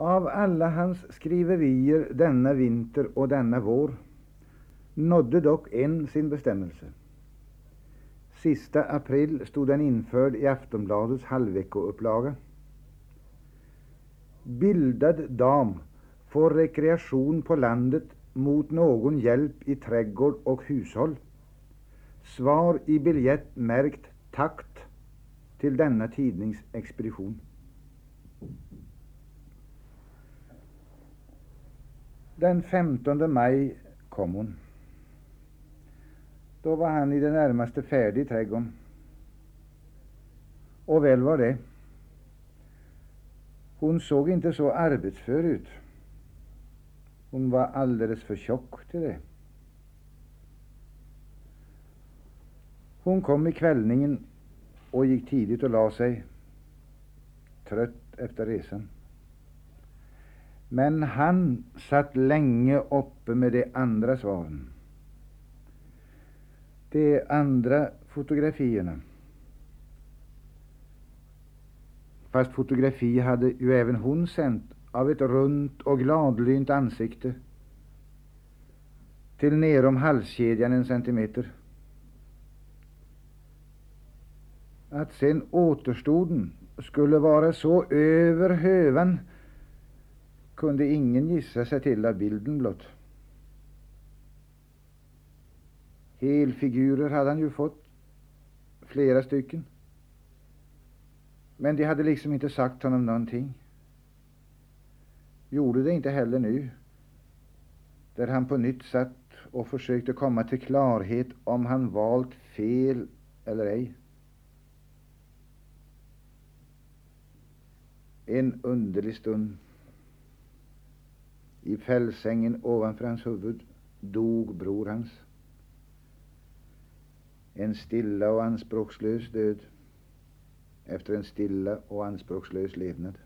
Av alla hans skriverier denna vinter och denna vår nådde dock en sin bestämmelse. Sista april stod den införd i Aftonbladets halvveckoupplaga. Bildad dam får rekreation på landet mot någon hjälp i trädgård och hushåll. Svar i biljett märkt takt till denna tidningsexpedition. Den 15 maj kom hon. Då var han i det närmaste färdig i trädgården. Och väl var det. Hon såg inte så arbetsför ut. Hon var alldeles för tjock till det. Hon kom i kvällningen och gick tidigt och la sig, trött efter resan. Men han satt länge uppe med de andra svaren. De andra fotografierna. Fast fotografi hade ju även hon sänt av ett runt och gladlynt ansikte till nerom halskedjan en centimeter. Att sen återstoden skulle vara så över hövan kunde ingen gissa sig till av bilden blott. Helfigurer hade han ju fått, flera stycken. Men de hade liksom inte sagt honom någonting. Gjorde det inte heller nu, där han på nytt satt och försökte komma till klarhet om han valt fel eller ej. En underlig stund. I fällsängen ovanför hans huvud dog bror hans. En stilla och anspråkslös död efter en stilla och anspråkslös levnad.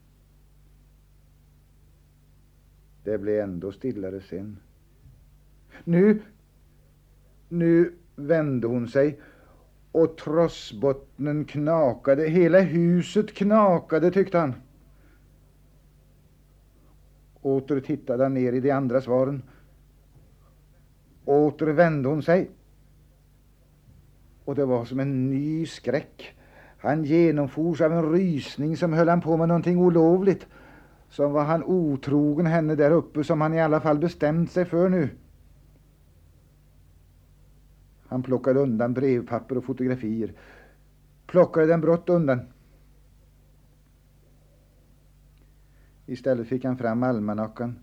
Det blev ändå stillare sen. Nu, nu vände hon sig och trossbottnen knakade. Hela huset knakade, tyckte han. Åter tittade han ner i de andra svaren. Åter vände hon sig. Och det var som en ny skräck. Han genomfors av en rysning som höll han på med någonting olovligt. Som var han otrogen henne där uppe som han i alla fall bestämt sig för nu. Han plockade undan brevpapper och fotografier. Plockade den brått undan. Istället fick han fram almanackan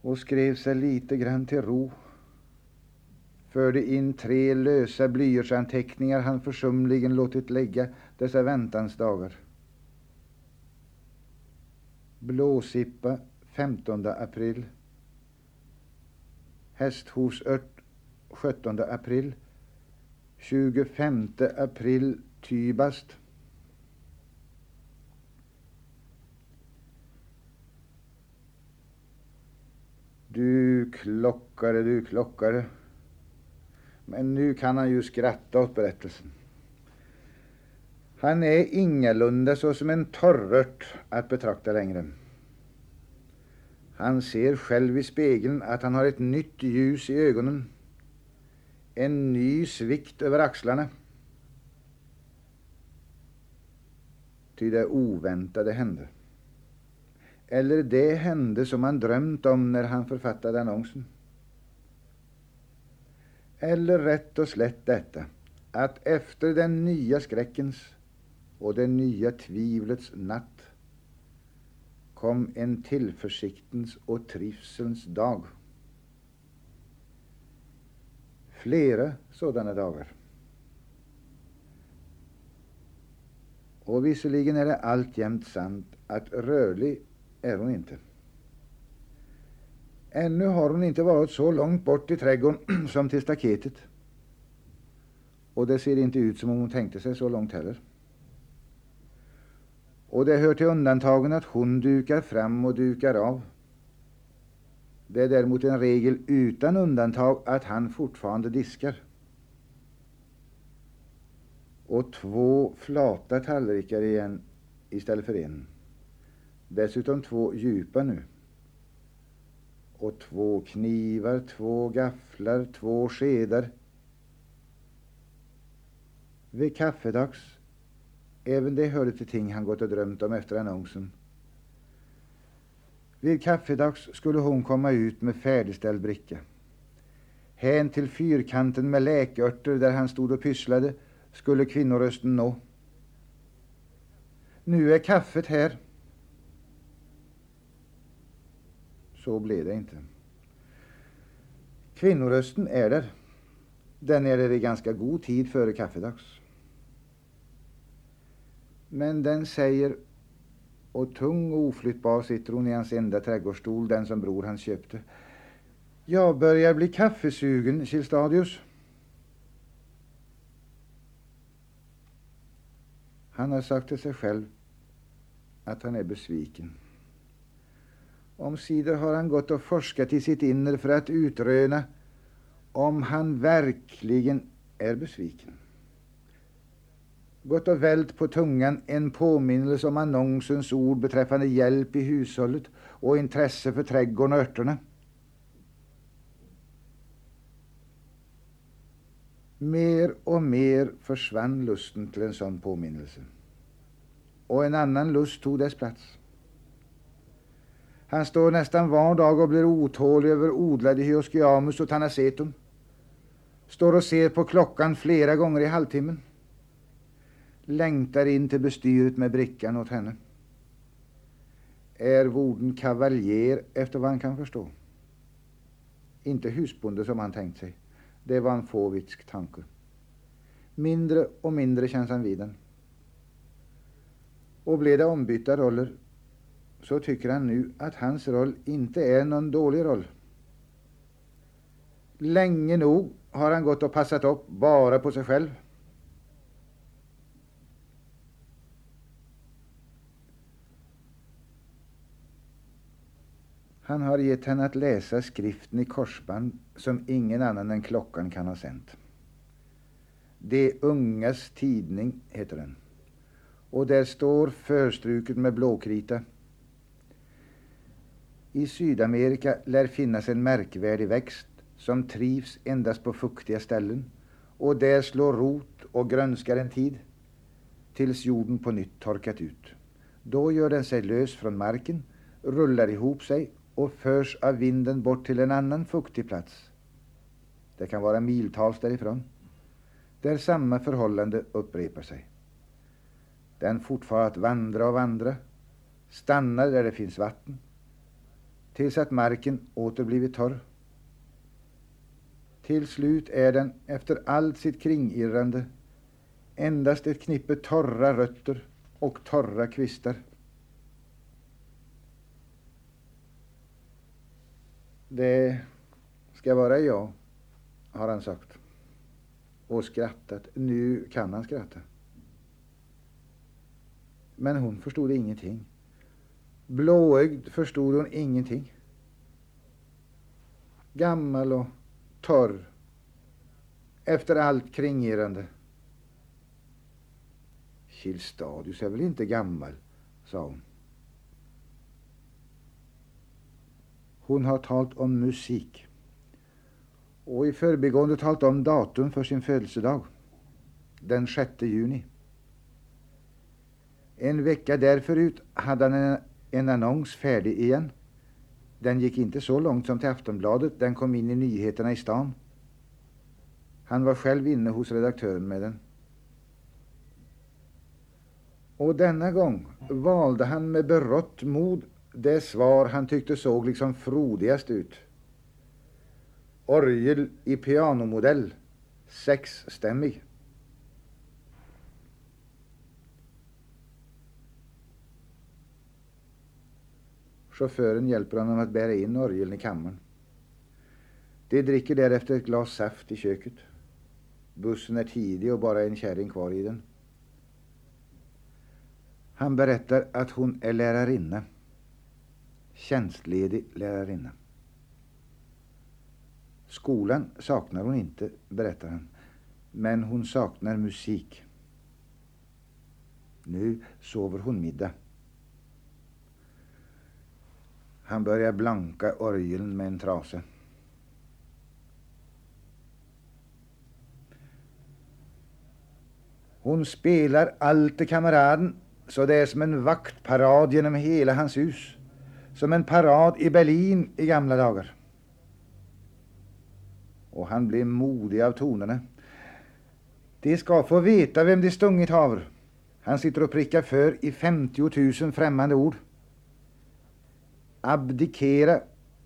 och skrev sig lite grann till ro. Förde in tre lösa blyertsanteckningar han försumligen låtit lägga dessa väntans dagar. Blåsippa 15 april. Hästhosört 17 april. 25 april Tybast. Du klockare, du klockare. Men nu kan han ju skratta åt berättelsen. Han är ingalunda såsom en torrört att betrakta längre. Han ser själv i spegeln att han har ett nytt ljus i ögonen, en ny svikt över axlarna. Ty det oväntade hände. Eller det hände som han drömt om när han författade annonsen. Eller rätt och slätt detta, att efter den nya skräckens och det nya tvivlets natt kom en tillförsiktens och trivselns dag. Flera sådana dagar. Och visserligen är det alltjämt sant att rörlig är hon inte. Ännu har hon inte varit så långt bort i trädgården som till staketet. Och det ser inte ut som om hon tänkte sig så långt heller. Och det hör till undantagen att hon dukar fram och dukar av. Det är däremot en regel utan undantag att han fortfarande diskar. Och två flata tallrikar igen istället för en. Dessutom två djupa nu. Och två knivar, två gafflar, två skedar. Vid kaffedags, även det hörde till ting han gått och drömt om efter annonsen. Vid kaffedags skulle hon komma ut med färdigställd bricka. Hän till fyrkanten med läkörter där han stod och pysslade skulle kvinnorösten nå. Nu är kaffet här. Så blev det inte. Kvinnorösten är där. Den är där i ganska god tid före kaffedags. Men den säger, och tung och oflyttbar sitter hon i hans enda trädgårdsstol, den som bror hans köpte. Jag börjar bli kaffesugen, Kilstadius. Han har sagt till sig själv att han är besviken. Omsider har han gått och forskat i sitt inre för att utröna om han verkligen är besviken. Gått och vält på tungan en påminnelse om annonsens ord beträffande hjälp i hushållet och intresse för trädgården och örterna. Mer och mer försvann lusten till en sån påminnelse. Och en annan lust tog dess plats. Han står nästan var dag och blir otålig över odlade hyoscyamus och tanacetum. Står och ser på klockan flera gånger i halvtimmen. Längtar in till bestyret med brickan åt henne. Är vorden kavaljer efter vad han kan förstå. Inte husbonde som han tänkt sig. Det var en fåvitsk tanke. Mindre och mindre känns han vid den. Och blev det ombytta roller så tycker han nu att hans roll inte är någon dålig roll. Länge nog har han gått och passat upp bara på sig själv. Han har gett henne att läsa skriften i korsband som ingen annan än klockan kan ha sänt. De ungas tidning heter den. Och där står förstruket med blåkrita. I Sydamerika lär finnas en märkvärdig växt som trivs endast på fuktiga ställen och där slår rot och grönskar en tid tills jorden på nytt torkat ut. Då gör den sig lös från marken, rullar ihop sig och förs av vinden bort till en annan fuktig plats. Det kan vara miltals därifrån, där samma förhållande upprepar sig. Den fortfar att vandra och vandra, stannar där det finns vatten, tills att marken åter blivit torr. Till slut är den, efter allt sitt kringirrande, endast ett knippe torra rötter och torra kvistar. Det ska vara jag, har han sagt. Och skrattat. Nu kan han skratta. Men hon förstod ingenting. Blåögd förstod hon ingenting. Gammal och torr. Efter allt kringgirande. Kilstadius är väl inte gammal, sa hon. Hon har talat om musik. Och i förbigående talat om datum för sin födelsedag. Den 6 juni. En vecka därförut hade han en, en annons färdig igen. Den gick inte så långt som till Aftonbladet. Den kom in i nyheterna i stan. Han var själv inne hos redaktören med den. Och denna gång valde han med berått mod det svar han tyckte såg liksom frodigast ut. Orgel i pianomodell, sexstämmig. Chauffören hjälper honom att bära in orgeln i kammaren. De dricker därefter ett glas saft i köket. Bussen är tidig och bara en kärring kvar i den. Han berättar att hon är lärarinna tjänstledig lärarinna. Skolan saknar hon inte, berättar han, men hon saknar musik. Nu sover hon middag. Han börjar blanka orgeln med en trase. Hon spelar allt till kamraden så det är som en vaktparad genom hela hans hus. Som en parad i Berlin i gamla dagar. Och han blir modig av tonerna. De ska få veta vem de stungit haver. Han sitter och prickar för i 50 000 främmande ord. Abdikera,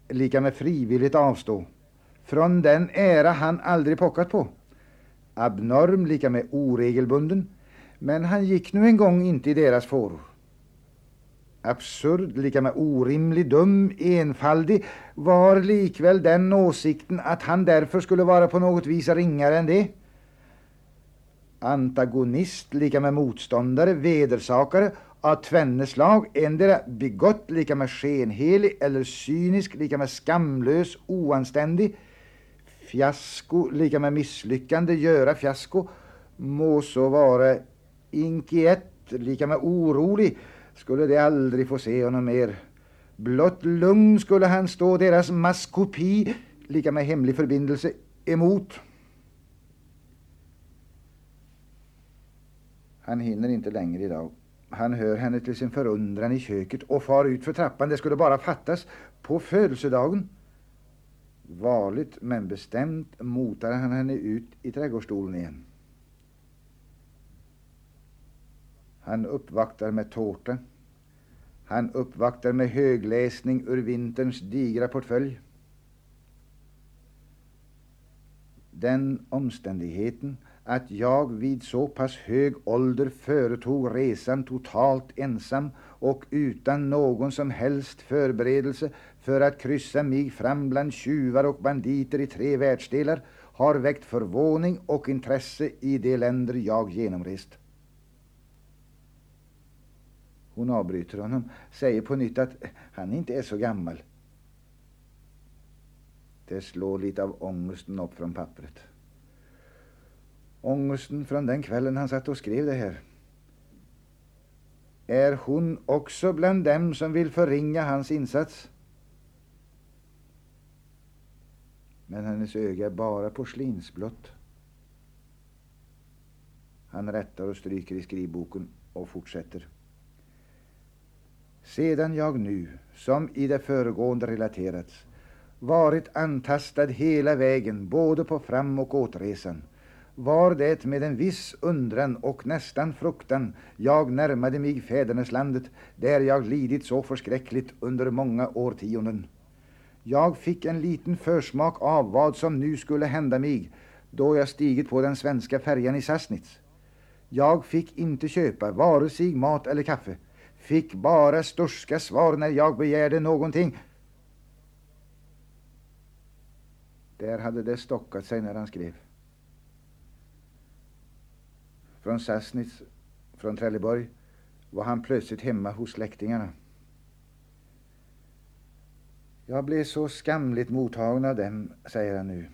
lika med frivilligt avstå. Från den ära han aldrig pockat på. Abnorm, lika med oregelbunden. Men han gick nu en gång inte i deras fåror. Absurd, lika med orimlig, dum, enfaldig, var likväl den åsikten att han därför skulle vara på något vis ringare än det. Antagonist, lika med motståndare, vedersakare av tvenne slag, endera bigott, lika med skenhelig, eller cynisk, lika med skamlös, oanständig, fiasko, lika med misslyckande, göra fiasko, må så vara inkiet, lika med orolig, skulle de aldrig få se honom mer. Blott lugn skulle han stå deras maskopi, lika med hemlig förbindelse, emot. Han hinner inte längre idag. Han hör henne till sin förundran i köket och far ut för trappan. Det skulle bara fattas på födelsedagen. Varligt men bestämt motar han henne ut i trädgårdsstolen igen. Han uppvaktar med tårta. Han uppvaktar med högläsning ur vinterns digra portfölj. Den omständigheten att jag vid så pass hög ålder företog resan totalt ensam och utan någon som helst förberedelse för att kryssa mig fram bland tjuvar och banditer i tre världsdelar har väckt förvåning och intresse i de länder jag genomrest. Hon avbryter honom, säger på nytt att han inte är så gammal. Det slår lite av ångesten upp från pappret. Ångesten från den kvällen han satt och skrev det här. Är hon också bland dem som vill förringa hans insats? Men hennes öga är bara porslinsblått. Han rättar och stryker i skrivboken och fortsätter. Sedan jag nu, som i det föregående relaterats, varit antastad hela vägen både på fram och åtresan, var det med en viss undran och nästan fruktan jag närmade mig fäderneslandet, där jag lidit så förskräckligt under många årtionden. Jag fick en liten försmak av vad som nu skulle hända mig, då jag stigit på den svenska färjan i Sassnitz. Jag fick inte köpa vare sig mat eller kaffe, fick bara sturska svar när jag begärde någonting. Där hade det stockat sig när han skrev. Från Sassnitz, från Trelleborg, var han plötsligt hemma hos släktingarna. Jag blev så skamligt mottagen av dem, säger han nu.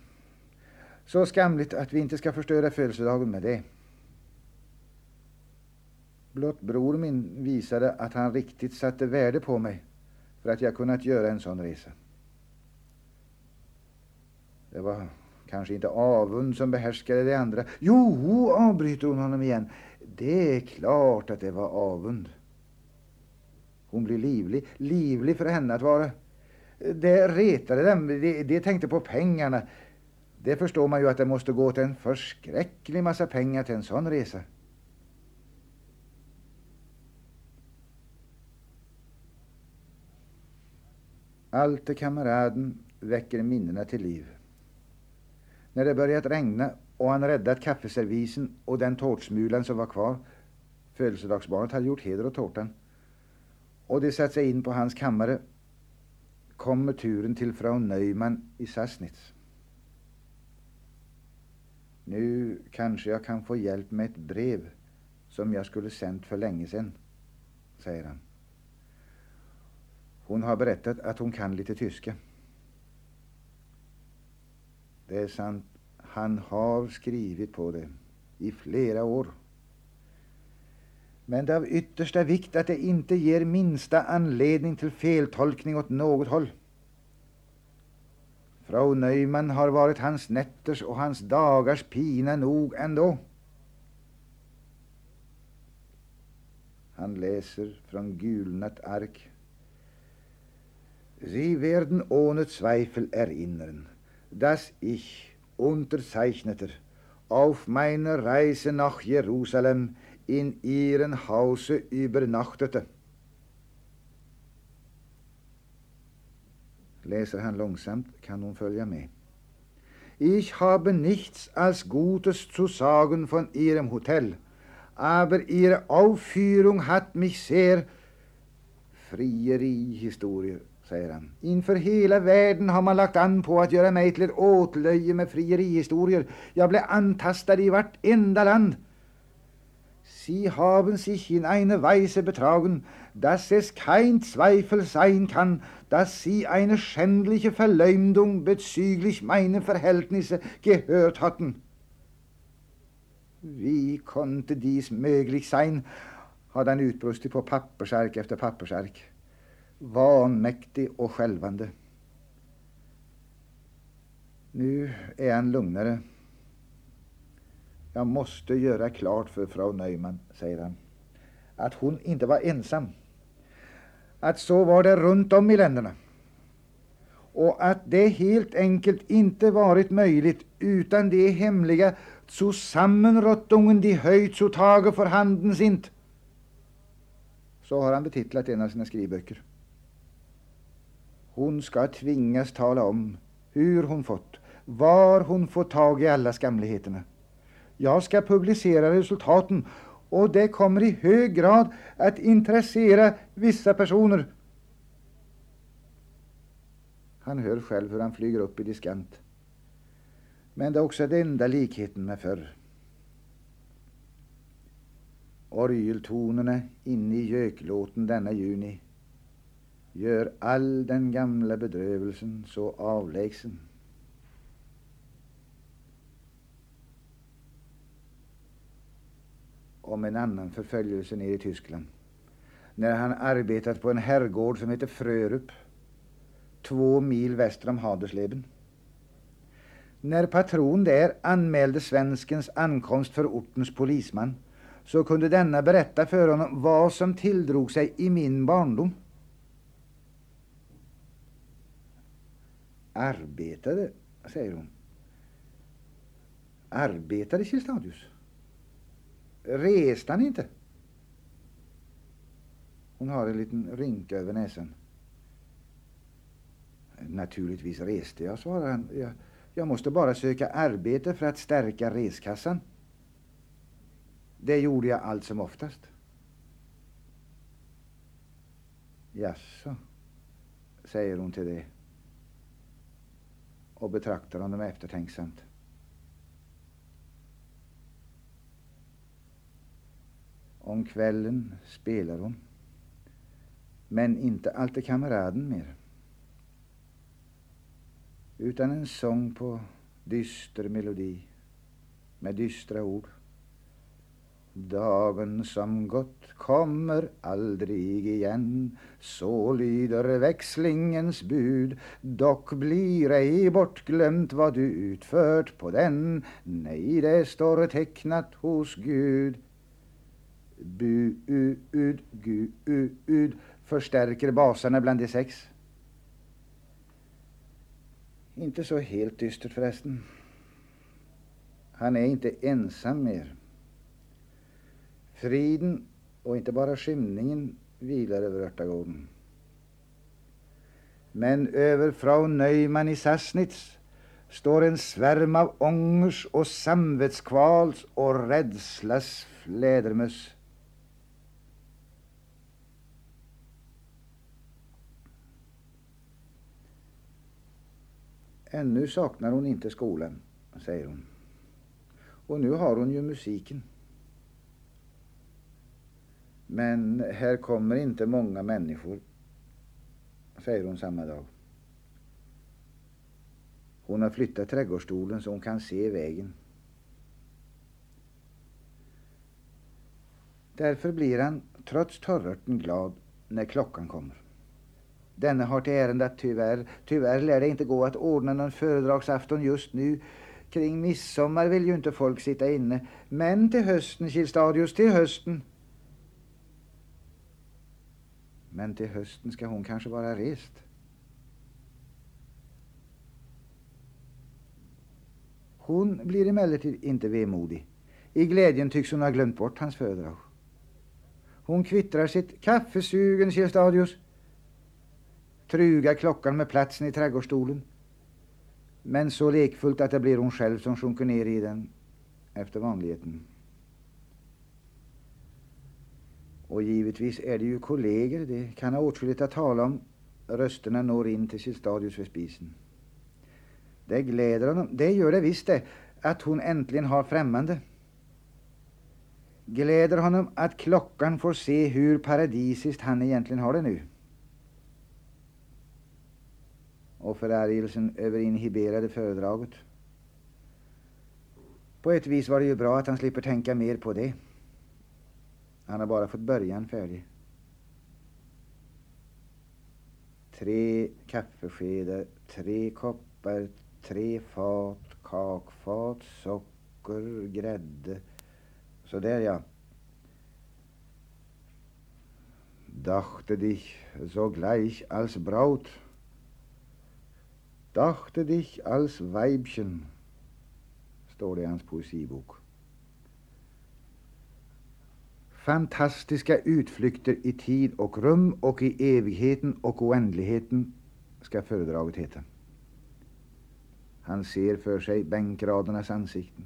Så skamligt att vi inte ska förstöra födelsedagen med det. Blott bror min visade att han riktigt satte värde på mig för att jag kunnat göra en sån resa. Det var kanske inte avund som behärskade det andra. Jo, avbryter hon honom igen. Det är klart att det var avund. Hon blir livlig, livlig för henne att vara. Det retade dem, de, de tänkte på pengarna. Det förstår man ju att det måste gå åt en förskräcklig massa pengar till en sån resa. Alte kamraden väcker minnena till liv. När det börjat regna och han räddat kaffeservisen och den tårtsmulan som var kvar, födelsedagsbarnet hade gjort heder åt tårtan, och de satt sig in på hans kammare, kommer turen till frau Neumann i Sassnitz. Nu kanske jag kan få hjälp med ett brev som jag skulle sänt för länge sedan, säger han. Hon har berättat att hon kan lite tyska. Det är sant. Han har skrivit på det i flera år. Men det är av yttersta vikt att det inte ger minsta anledning till feltolkning åt något håll. Frau Neumann har varit hans nätters och hans dagars pina nog ändå. Han läser från gulnat ark. Sie werden ohne Zweifel erinnern, dass ich, Unterzeichneter, auf meiner Reise nach Jerusalem in ihren Hause übernachtete. Läser han långsamt kan hon följa med. Ich habe nichts als Gutes zu sagen von Ihrem Hotell, aber Ihre Aufführung hat mich sehr frierihistorier, säger han. Inför hela världen har man lagt an på att göra mig till ett åtlöje med frierihistorier. Jag blev antastad i vartenda land. Sie haben sich in eine Weise betragen, dass es kein Zweifel sein kann, dass Sie eine schändliche Verleumdung bezüglich meiner Verhältnisse gehört hatten. Wie konnte dies möglich sein? hade han utbrustit på pappersark efter pappersark. Vanmäktig och skälvande. Nu är han lugnare. Jag måste göra klart för Frau Neumann, säger han, att hon inte var ensam. Att så var det runt om i länderna. Och att det helt enkelt inte varit möjligt utan de hemliga Zusammenrottungen die heutzutage vorhanden sind. Så har han betitlat en av sina skrivböcker. Hon ska tvingas tala om hur hon fått, var hon fått tag i alla skamligheterna. Jag ska publicera resultaten och det kommer i hög grad att intressera vissa personer. Han hör själv hur han flyger upp i diskant. Men det är också den enda likheten med förr. Orgeltonerna inne i göklåten denna juni gör all den gamla bedrövelsen så avlägsen. om en annan förföljelse nere i Tyskland. När han arbetat på en herrgård som heter Frörup, två mil väster om Hadersleben. När patron där anmälde svenskens ankomst för ortens polisman så kunde denna berätta för honom vad som tilldrog sig i min barndom. Arbetade, säger hon. Arbetade Kilstadius? Reste han inte? Hon har en liten rynka över näsan. Naturligtvis reste jag, svarar han. Jag, jag måste bara söka arbete för att stärka reskassan. Det gjorde jag allt som oftast. Jaså, säger hon till det och betraktar honom eftertänksamt. Om kvällen spelar hon. Men inte alltid kameraden mer. Utan en sång på dyster melodi med dystra ord. Dagen som gått kommer aldrig igen Så lyder växlingens bud Dock blir ej bortglömt vad du utfört på den Nej, det står tecknat hos Gud Bu-u-ud, gu-u-ud förstärker basarna bland de sex. Inte så helt dystert förresten. Han är inte ensam mer. Friden och inte bara skymningen vilar över örtagården. Men över Frau Neumann i Sassnitz står en svärm av ångers och samvetskvals och rädslas flädermöss. Ännu saknar hon inte skolan, säger hon. Och nu har hon ju musiken. Men här kommer inte många människor, säger hon samma dag. Hon har flyttat trädgårdsstolen så hon kan se vägen. Därför blir han trots torrörten glad när klockan kommer. Denne har till ärende att tyvärr, tyvärr lär det inte gå att ordna någon föredragsafton just nu. Kring midsommar vill ju inte folk sitta inne. Men till hösten, Kilstadius, till hösten. Men till hösten ska hon kanske vara rest. Hon blir emellertid inte vemodig. I glädjen tycks hon ha glömt bort hans föredrag. Hon kvittrar sitt kaffesugen, Stadius. trugar klockan med platsen i trädgårdsstolen. Men så lekfullt att det blir hon själv som sjunker ner i den efter vanligheten. Och givetvis är det ju kolleger, det kan ha åtskilligt att tala om. Rösterna når in till sitt stadius vid spisen. Det gläder honom, det gör det visst det, att hon äntligen har främmande. Gläder honom att klockan får se hur paradisiskt han egentligen har det nu och förargelsen över inhiberade föredraget. På ett vis var det ju bra att han slipper tänka mer på det. Han har bara fått början färdig. Tre kaffeskedar, tre koppar, tre fat, kakfat, socker, grädde. Så där ja. Dachte dich so gleich als Braut Dachte dich als Weibchen, står det i hans poesibok. Fantastiska utflykter i tid och rum och i evigheten och oändligheten ska föredraget heta. Han ser för sig bänkradernas ansikten.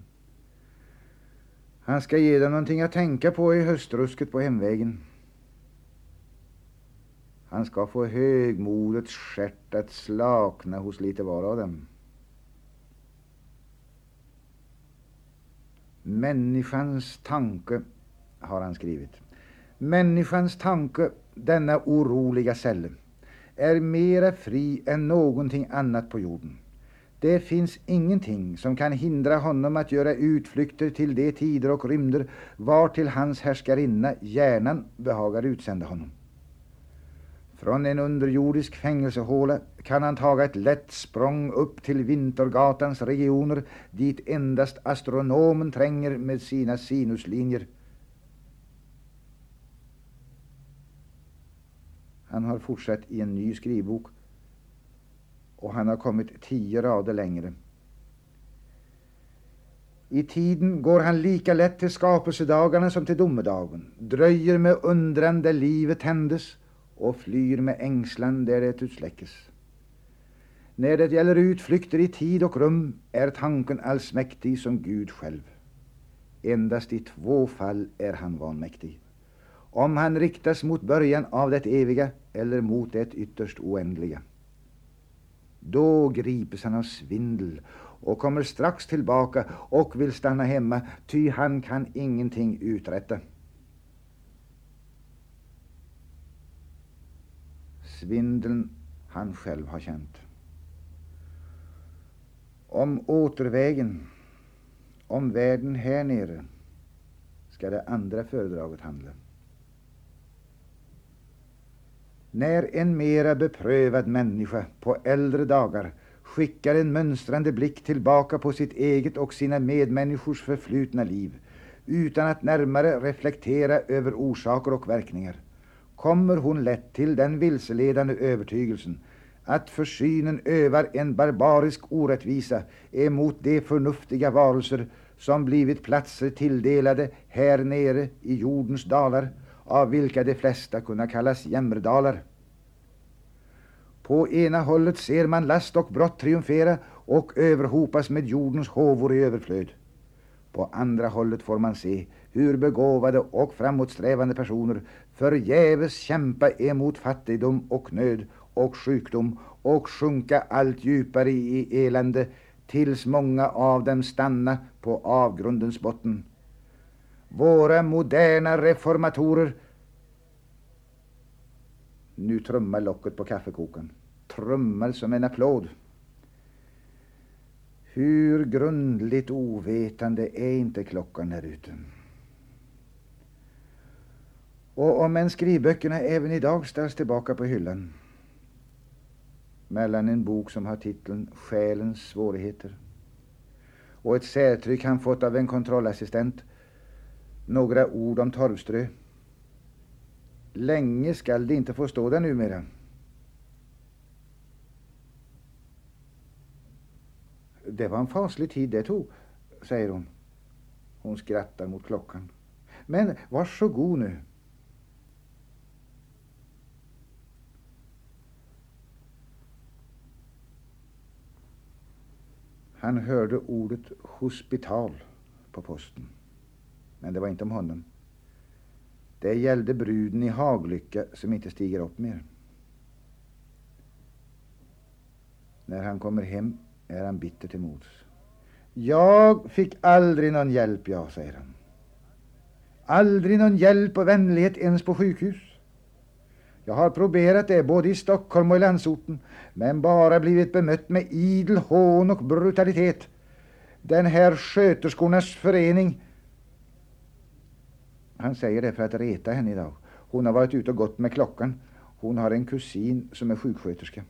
Han ska ge dem någonting att tänka på i höstrusket på hemvägen. Han ska få högmodets stjärt att slakna hos lite var av dem. Människans tanke, har han skrivit. Människans tanke, denna oroliga celle, är mera fri än någonting annat på jorden. Det finns ingenting som kan hindra honom att göra utflykter till de tider och rymder var till hans härskarinna, hjärnan, behagar utsända honom. Från en underjordisk fängelsehåla kan han taga ett lätt språng upp till Vintergatans regioner dit endast astronomen tränger med sina sinuslinjer. Han har fortsatt i en ny skrivbok och han har kommit tio rader längre. I tiden går han lika lätt till skapelsedagarna som till domedagen, dröjer med undran där livet tändes och flyr med ängslan där det utsläckes. När det gäller utflykter i tid och rum är tanken allsmäktig som Gud själv. Endast i två fall är han vanmäktig. Om han riktas mot början av det eviga eller mot det ytterst oändliga. Då gripes han av svindel och kommer strax tillbaka och vill stanna hemma, ty han kan ingenting uträtta. svindeln han själv har känt. Om återvägen, om världen här nere, ska det andra föredraget handla. När en mera beprövad människa på äldre dagar skickar en mönstrande blick tillbaka på sitt eget och sina medmänniskors förflutna liv utan att närmare reflektera över orsaker och verkningar kommer hon lätt till den vilseledande övertygelsen att försynen övar en barbarisk orättvisa emot de förnuftiga varelser som blivit platser tilldelade här nere i jordens dalar, av vilka de flesta kunna kallas jämmerdalar. På ena hållet ser man last och brott triumfera och överhopas med jordens håvor i överflöd. På andra hållet får man se hur begåvade och framåtsträvande personer förgäves kämpa emot fattigdom och nöd och sjukdom och sjunka allt djupare i elände tills många av dem stanna på avgrundens botten. Våra moderna reformatorer nu trummar locket på kaffekokaren. Trummar som en applåd. Hur grundligt ovetande är inte klockan där ute? Och om än skrivböckerna även idag ställs tillbaka på hyllan mellan en bok som har titeln Själens svårigheter och ett särtryck han fått av en kontrollassistent, några ord om torvströ. Länge skall det inte få stå där numera. Det var en faslig tid det tog, säger hon. Hon skrattar mot klockan. Men varsågod nu. Han hörde ordet hospital på posten. Men det var inte om honom. Det gällde bruden i Haglycka som inte stiger upp mer. När han kommer hem är han bitter till mods. Jag fick aldrig någon hjälp, jag, säger han. Aldrig någon hjälp och vänlighet ens på sjukhus. Jag har proberat det både i Stockholm och i landsorten, men bara blivit bemött med idel hån och brutalitet. Den här sköterskornas förening han säger det för att reta henne idag. Hon har varit ute och gått med klockan. Hon har en kusin som är sjuksköterska.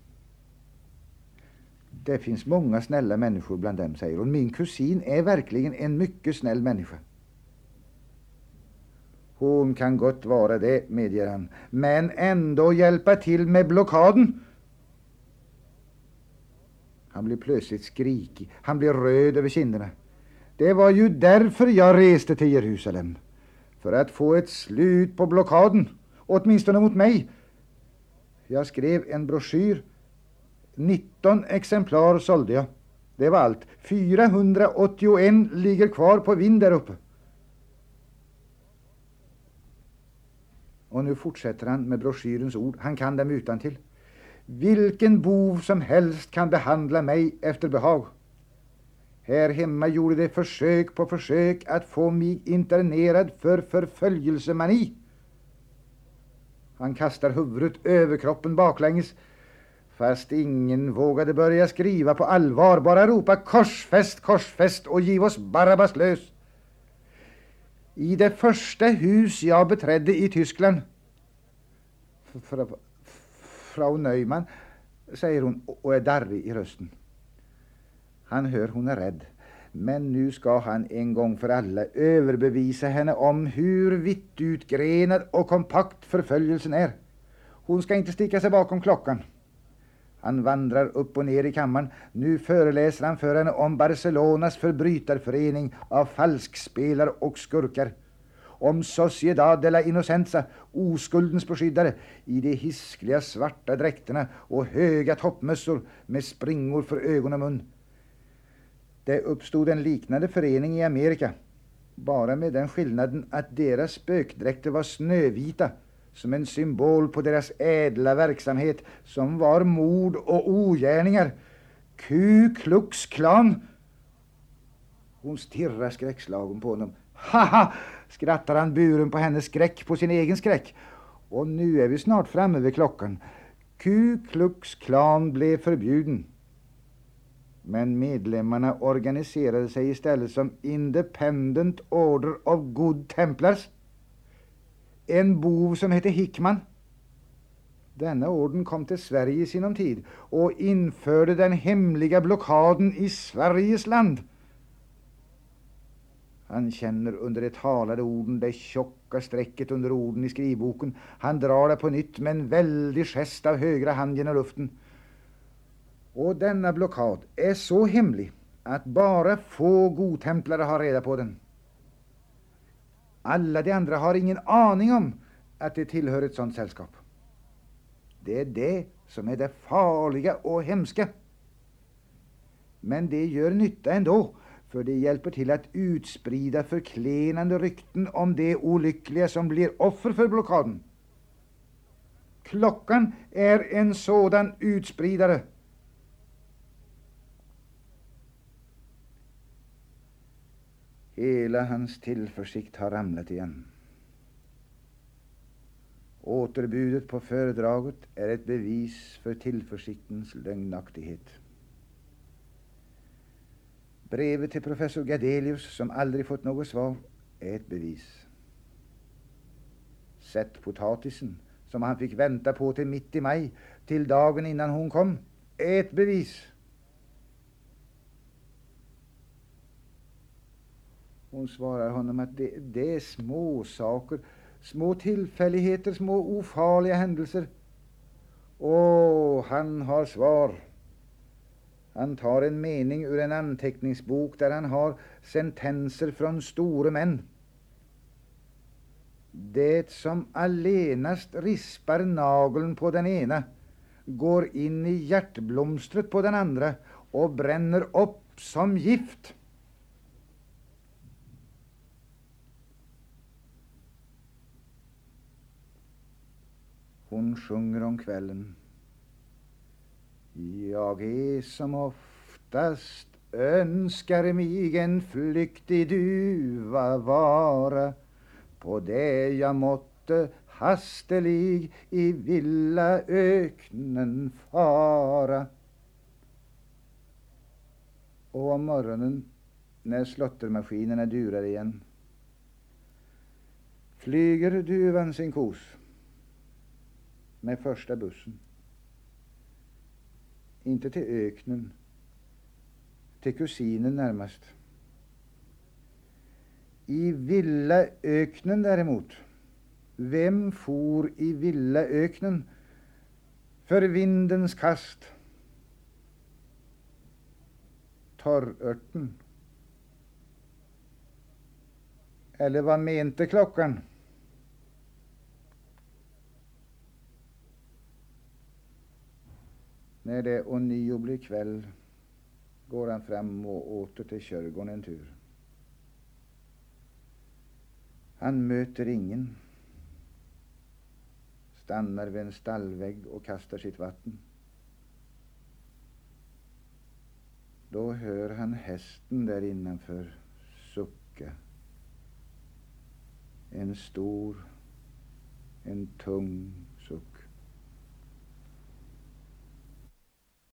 Det finns många snälla människor bland dem, säger hon. Min kusin är verkligen en mycket snäll människa. Hon kan gott vara det, medger han, men ändå hjälpa till med blockaden. Han blir plötsligt skrikig. Han blir röd över kinderna. Det var ju därför jag reste till Jerusalem. För att få ett slut på blockaden, åtminstone mot mig. Jag skrev en broschyr 19 exemplar sålde jag. Det var allt. 481 ligger kvar på vind där uppe. Och nu fortsätter han med broschyrens ord. Han kan dem utan till. Vilken bov som helst kan behandla mig efter behag. Här hemma gjorde de försök på försök att få mig internerad för förföljelsemani. Han kastar huvudet över kroppen baklänges Fast ingen vågade börja skriva på allvar, bara ropa korsfäst, korsfäst och giv oss Barabbas lös. I det första hus jag beträdde i Tyskland Frau Neumann, säger hon och är darrig i rösten. Han hör hon är rädd. Men nu ska han en gång för alla överbevisa henne om hur vittutgrenad och kompakt förföljelsen är. Hon ska inte sticka sig bakom klockan. Han vandrar upp och ner i kammaren. Nu föreläser han för henne om Barcelonas förbrytarförening av falskspelare och skurkar. Om Sociedad de la Innocenza, oskuldens beskyddare, i de hiskliga svarta dräkterna och höga toppmössor med springor för ögon och mun. Det uppstod en liknande förening i Amerika, bara med den skillnaden att deras spökdräkter var snövita som en symbol på deras ädla verksamhet som var mord och ogärningar. Ku Klux Klan. Hon stirrar skräckslagen på honom. Haha, skrattar han buren på hennes skräck på sin egen skräck. Och nu är vi snart framme vid klockan. Ku Klux Klan blev förbjuden. Men medlemmarna organiserade sig istället som Independent Order of Good Templars en bov som hette Hickman. Denna orden kom till Sverige i sinom tid och införde den hemliga blockaden i Sveriges land. Han känner under de talade orden det tjocka strecket under orden i skrivboken. Han drar det på nytt med en väldig gest av högra handen genom luften. Och denna blockad är så hemlig att bara få godtemplare har reda på den. Alla de andra har ingen aning om att de tillhör ett sådant sällskap. Det är det som är det farliga och hemska. Men det gör nytta ändå, för det hjälper till att utsprida förklenande rykten om det olyckliga som blir offer för blockaden. Klockan är en sådan utspridare. Hela hans tillförsikt har ramlat igen. Återbudet på föredraget är ett bevis för tillförsiktens lögnaktighet. Brevet till professor Gadelius, som aldrig fått något svar, är ett bevis. Sättpotatisen som han fick vänta på till mitt i maj, till dagen innan hon kom. är Ett bevis. Hon svarar honom att det, det är små saker, små tillfälligheter, små ofarliga händelser. Och han har svar. Han tar en mening ur en anteckningsbok där han har sentenser från store män. Det som allenast rispar nageln på den ena går in i hjärtblomstret på den andra och bränner upp som gift. Hon sjunger om kvällen. Jag är som oftast önskar mig en flyktig duva vara på det jag måtte hastelig i villa öknen fara. Och om morgonen när slottermaskinerna durar igen flyger duvan sin kos med första bussen. Inte till öknen, till kusinen närmast. I villaöknen däremot, vem for i villaöknen för vindens kast? Torrörten. Eller vad mente klockan? När det ånyo blir kväll går han fram och åter till kyrkogården en tur. Han möter ingen, stannar vid en stallvägg och kastar sitt vatten. Då hör han hästen där innanför sucka. En stor, en tung